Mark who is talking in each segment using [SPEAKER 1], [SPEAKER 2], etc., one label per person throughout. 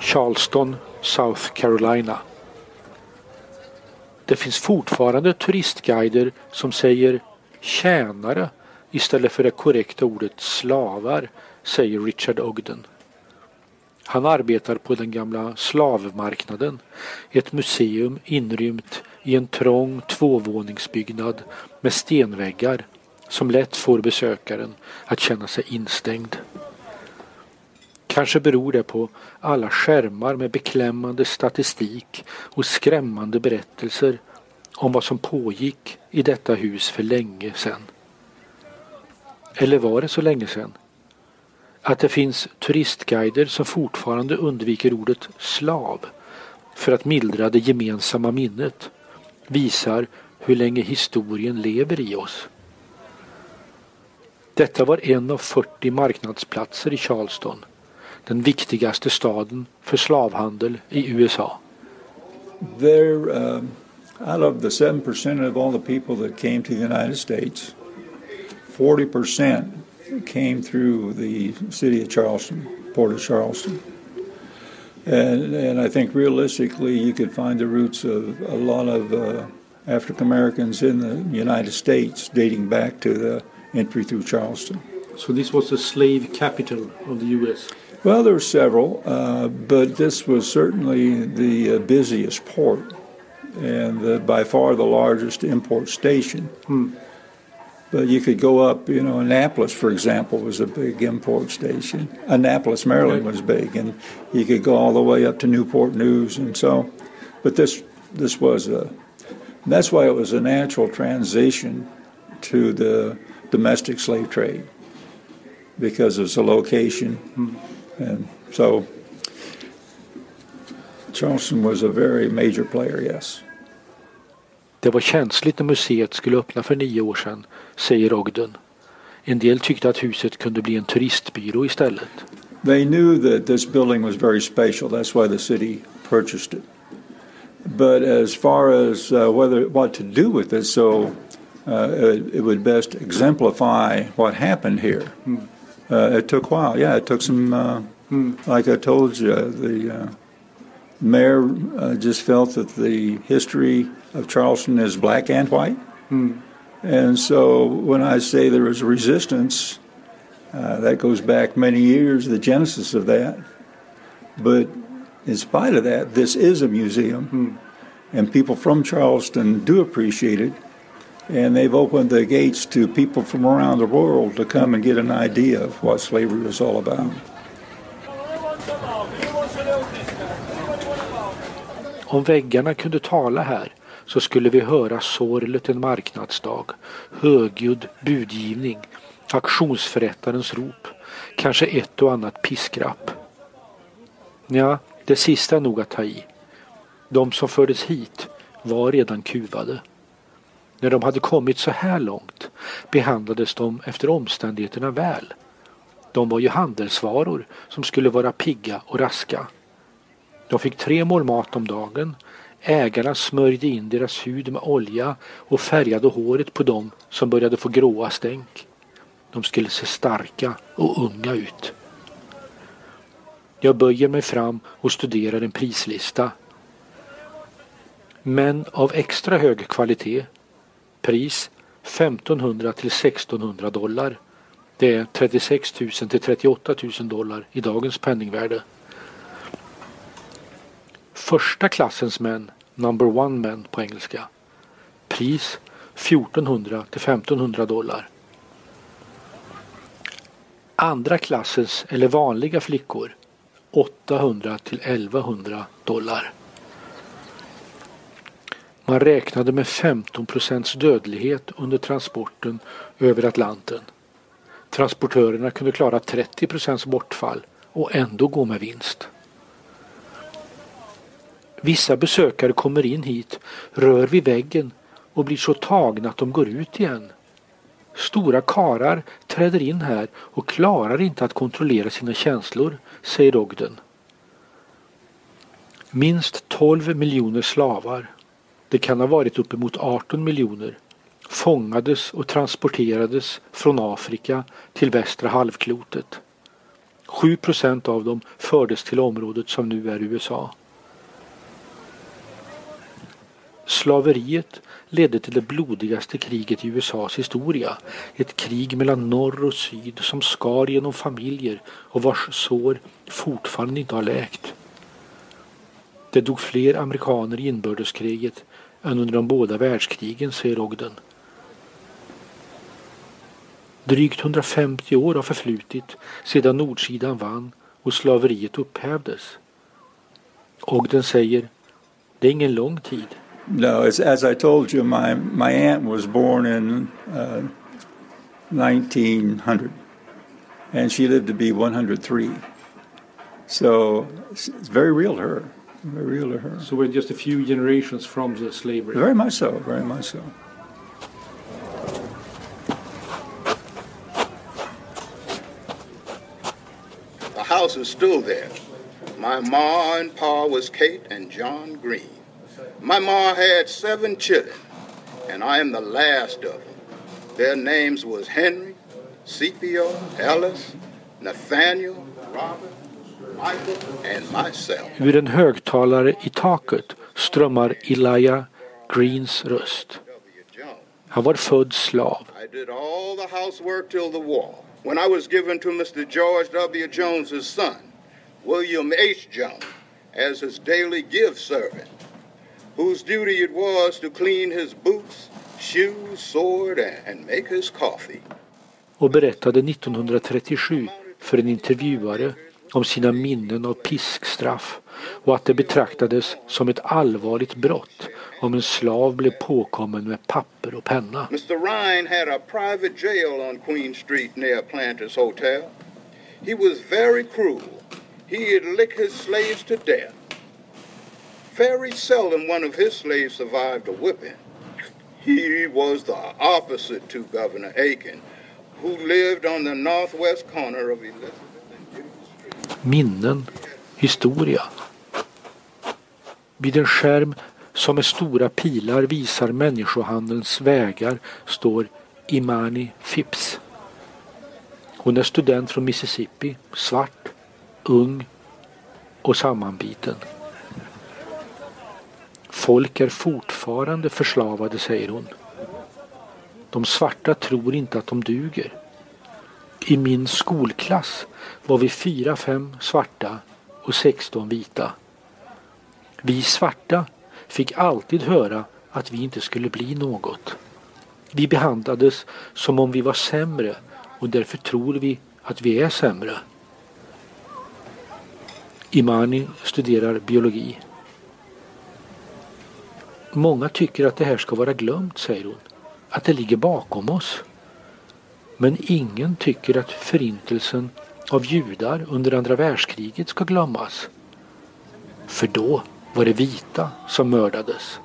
[SPEAKER 1] Charleston, South Carolina. Det finns fortfarande turistguider som säger tjänare istället för det korrekta ordet slavar, säger Richard Ogden. Han arbetar på den gamla slavmarknaden, ett museum inrymt i en trång tvåvåningsbyggnad med stenväggar som lätt får besökaren att känna sig instängd. Kanske beror det på alla skärmar med beklämmande statistik och skrämmande berättelser om vad som pågick i detta hus för länge sedan. Eller var det så länge sedan? Att det finns turistguider som fortfarande undviker ordet slav för att mildra det gemensamma minnet visar hur länge historien lever i oss. Detta var en av 40 marknadsplatser i Charleston, den viktigaste staden för slavhandel i USA.
[SPEAKER 2] There, um, out of the 7% of all the people that came to the United States, 40% came through the city of Charleston, Port of Charleston. And, and I think realistically, you could find the roots of a lot of uh, African Americans in the United States dating back to the entry through Charleston.
[SPEAKER 1] So this was the slave capital of the U.S.
[SPEAKER 2] Well, there were several, uh, but this was certainly the uh, busiest port and the, by far the largest import station.
[SPEAKER 1] Hmm.
[SPEAKER 2] But you could go up, you know, Annapolis, for example, was a big import station. Annapolis, Maryland was big, and you could go all the way up to Newport News, and so. But this this was a. That's why it was a natural transition to the domestic slave trade because of its location, and so Charleston was a very major player. Yes.
[SPEAKER 1] Det var känsligt när museet skulle öppna för nio år sedan, säger Ogden. En del tyckte att huset kunde bli en turistbyrå istället.
[SPEAKER 2] They knew that this building was very special. That's why the city purchased it. But as far as uh, whether what to do with it, so uh, it, it would best exemplify what happened here. Uh, it took a while. Yeah, it took some. Uh, Like I told you, the uh, mayor uh, just felt that the history of Charleston is black and white. And so when I say there was resistance, uh, that goes back many years, the genesis of that. But in spite of that, this is a museum, and people from Charleston do appreciate it. And they've opened the gates to people from around the world to come and get an idea of what slavery was all about.
[SPEAKER 1] Om väggarna kunde tala här så skulle vi höra sorlet en marknadsdag, högljudd budgivning, auktionsförrättarens rop, kanske ett och annat piskrapp. Ja, det sista är nog att ta i. De som fördes hit var redan kuvade. När de hade kommit så här långt behandlades de efter omständigheterna väl. De var ju handelsvaror som skulle vara pigga och raska. De fick tre mål mat om dagen. Ägarna smörjde in deras hud med olja och färgade håret på dem som började få gråa stänk. De skulle se starka och unga ut. Jag böjer mig fram och studerar en prislista. Men av extra hög kvalitet. Pris 1500 till 1600 dollar. Det är 36 000 till 38 000 dollar i dagens penningvärde. Första klassens män, number one men på engelska. Pris 1400 till 1500 dollar. Andra klassens eller vanliga flickor 800 till 1100 dollar. Man räknade med 15 procents dödlighet under transporten över Atlanten. Transportörerna kunde klara 30 procents bortfall och ändå gå med vinst. Vissa besökare kommer in hit, rör vid väggen och blir så tagna att de går ut igen. Stora karar träder in här och klarar inte att kontrollera sina känslor, säger Ogden. Minst 12 miljoner slavar, det kan ha varit uppemot 18 miljoner, fångades och transporterades från Afrika till västra halvklotet. 7 procent av dem fördes till området som nu är USA. Slaveriet ledde till det blodigaste kriget i USAs historia. Ett krig mellan norr och syd som skar genom familjer och vars sår fortfarande inte har läkt. Det dog fler amerikaner i inbördeskriget än under de båda världskrigen, säger Ogden. Drygt 150 år har förflutit sedan nordsidan vann och slaveriet upphävdes. Ogden säger, det är ingen lång tid.
[SPEAKER 2] No, as, as I told you, my, my aunt was born in uh, 1900, and she lived to be 103. So it's very real to her. Very real to her.
[SPEAKER 1] So we're just a few generations from the slavery.
[SPEAKER 2] Very much so. Very much so.
[SPEAKER 3] The house is still there. My ma and pa was Kate and John Green. My ma had seven children, and I am the last of them. Their names was Henry, Scipio, Ellis, Nathaniel, Robert, Michael, and myself.
[SPEAKER 1] Ur en högtalare i taket strömmar Elijah Greens röst. Han var född slav.
[SPEAKER 3] When I was given to Mr. George W. Jones's son, William H. Jones, as his daily gift servant, whose duty it was to clean his boots, shoes, sword, and make his coffee.
[SPEAKER 1] och berättade 1937 för en intervjuare om sina minnen av piskstraff och att det betraktades som ett allvarligt brott om en slav blev påkommen med papper och penna.
[SPEAKER 3] Mr. Ryan had a private jail on Queen Street near Planters Hotel. He was very cruel. He'd lick his slaves to death. Very seldom one of his slaves survived a whipping. He was the opposite to Governor Aiken, who lived on the northwest corner of Elizabeth.
[SPEAKER 1] Minnen, historia. Vid en skärm som med stora pilar visar människohandelns vägar står Imani Phipps. Hon är student från Mississippi, svart, ung och sammanbiten. Folk är fortfarande förslavade, säger hon. De svarta tror inte att de duger. I min skolklass var vi fyra, fem svarta och 16 vita. Vi svarta fick alltid höra att vi inte skulle bli något. Vi behandlades som om vi var sämre och därför tror vi att vi är sämre. Imani studerar biologi. Många tycker att det här ska vara glömt, säger hon. Att det ligger bakom oss. Men ingen tycker att förintelsen av judar under andra världskriget ska glömmas. För då var det vita som mördades.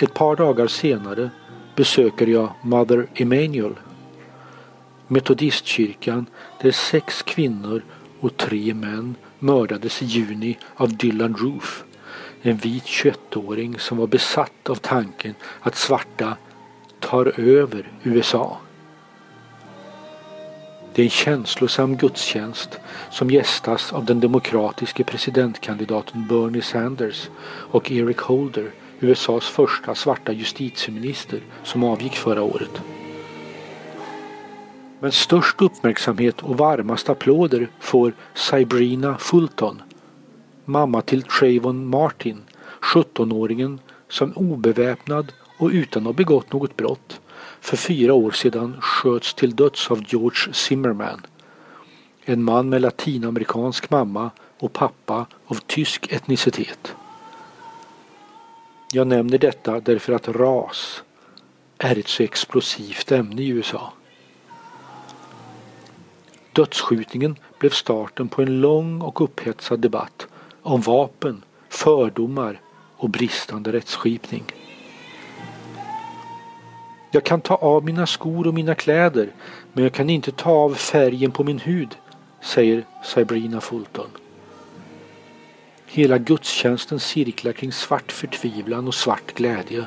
[SPEAKER 1] Ett par dagar senare besöker jag Mother Emanuel. Metodistkyrkan där sex kvinnor och tre män mördades i juni av Dylan Roof. En vit 21-åring som var besatt av tanken att svarta tar över USA. Det är en känslosam gudstjänst som gästas av den demokratiske presidentkandidaten Bernie Sanders och Eric Holder, USAs första svarta justitieminister som avgick förra året. Men störst uppmärksamhet och varmast applåder får Sabrina Fulton, mamma till Trayvon Martin, 17-åringen som obeväpnad och utan att ha begått något brott för fyra år sedan sköts till döds av George Zimmerman. En man med latinamerikansk mamma och pappa av tysk etnicitet. Jag nämner detta därför att ras är ett så explosivt ämne i USA. Dödsskjutningen blev starten på en lång och upphetsad debatt om vapen, fördomar och bristande rättsskipning. Jag kan ta av mina skor och mina kläder men jag kan inte ta av färgen på min hud, säger Sabrina Fulton. Hela gudstjänsten cirklar kring svart förtvivlan och svart glädje.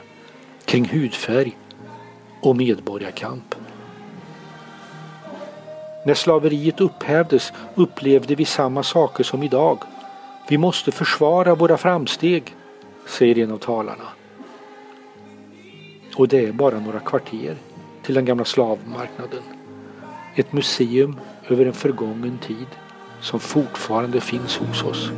[SPEAKER 1] kring hudfärg och medborgarkamp. När slaveriet upphävdes upplevde vi samma saker som idag. Vi måste försvara våra framsteg, säger en av talarna. Och det är bara några kvarter till den gamla slavmarknaden. Ett museum över en förgången tid som fortfarande finns hos oss.